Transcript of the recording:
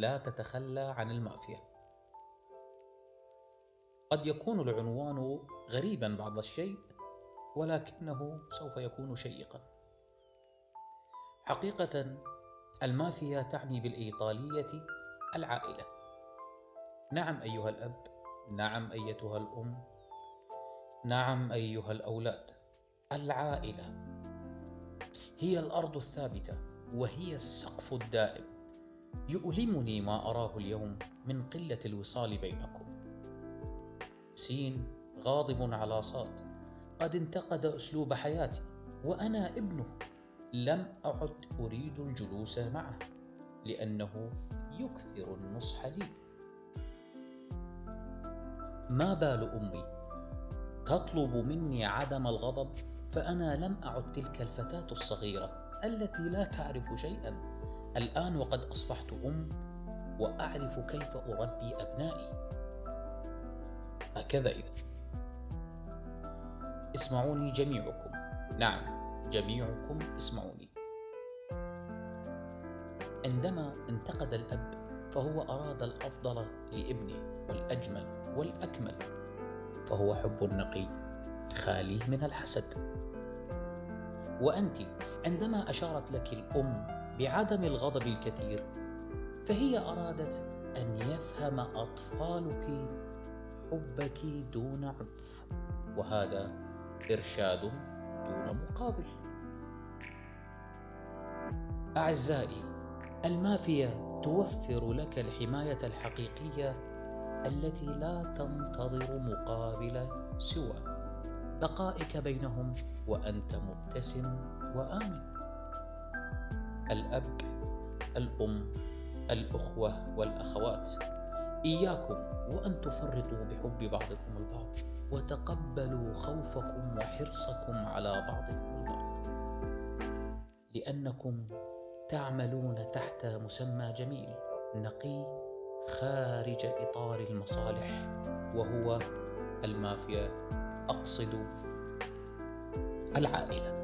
لا تتخلى عن المافيا قد يكون العنوان غريبا بعض الشيء ولكنه سوف يكون شيقا. حقيقه المافيا تعني بالإيطالية العائلة. نعم أيها الأب نعم أيتها الأم نعم أيها الأولاد. العائلة هي الأرض الثابتة وهي السقف الدائم. يؤلمني ما أراه اليوم من قلة الوصال بينكم. سين غاضب على صاد. قد انتقد أسلوب حياتي وأنا ابنه. لم أعد أريد الجلوس معه لأنه يكثر النصح لي. ما بال أمي؟ تطلب مني عدم الغضب فأنا لم أعد تلك الفتاة الصغيرة التي لا تعرف شيئا. الآن وقد أصبحت أم وأعرف كيف أربي أبنائي. هكذا إذا. اسمعوني جميعكم. نعم جميعكم اسمعوني. عندما انتقد الأب فهو أراد الأفضل لابنه والأجمل والأكمل فهو حب نقي خالي من الحسد. وأنت عندما أشارت لك الأم بعدم الغضب الكثير فهي أرادت أن يفهم أطفالك حبك دون عنف وهذا إرشاد دون مقابل. أعزائي المافيا توفر لك الحماية الحقيقية التي لا تنتظر مقابل سوى. بقائك بينهم وأنت مبتسم وآمن. الأب الأم الأخوة والأخوات. إياكم وأن تفرطوا بحب بعضكم البعض وتقبلوا خوفكم وحرصكم على بعضكم البعض. لأنكم تعملون تحت مسمى جميل نقي خارج إطار المصالح وهو المافيا أقصد العائلة.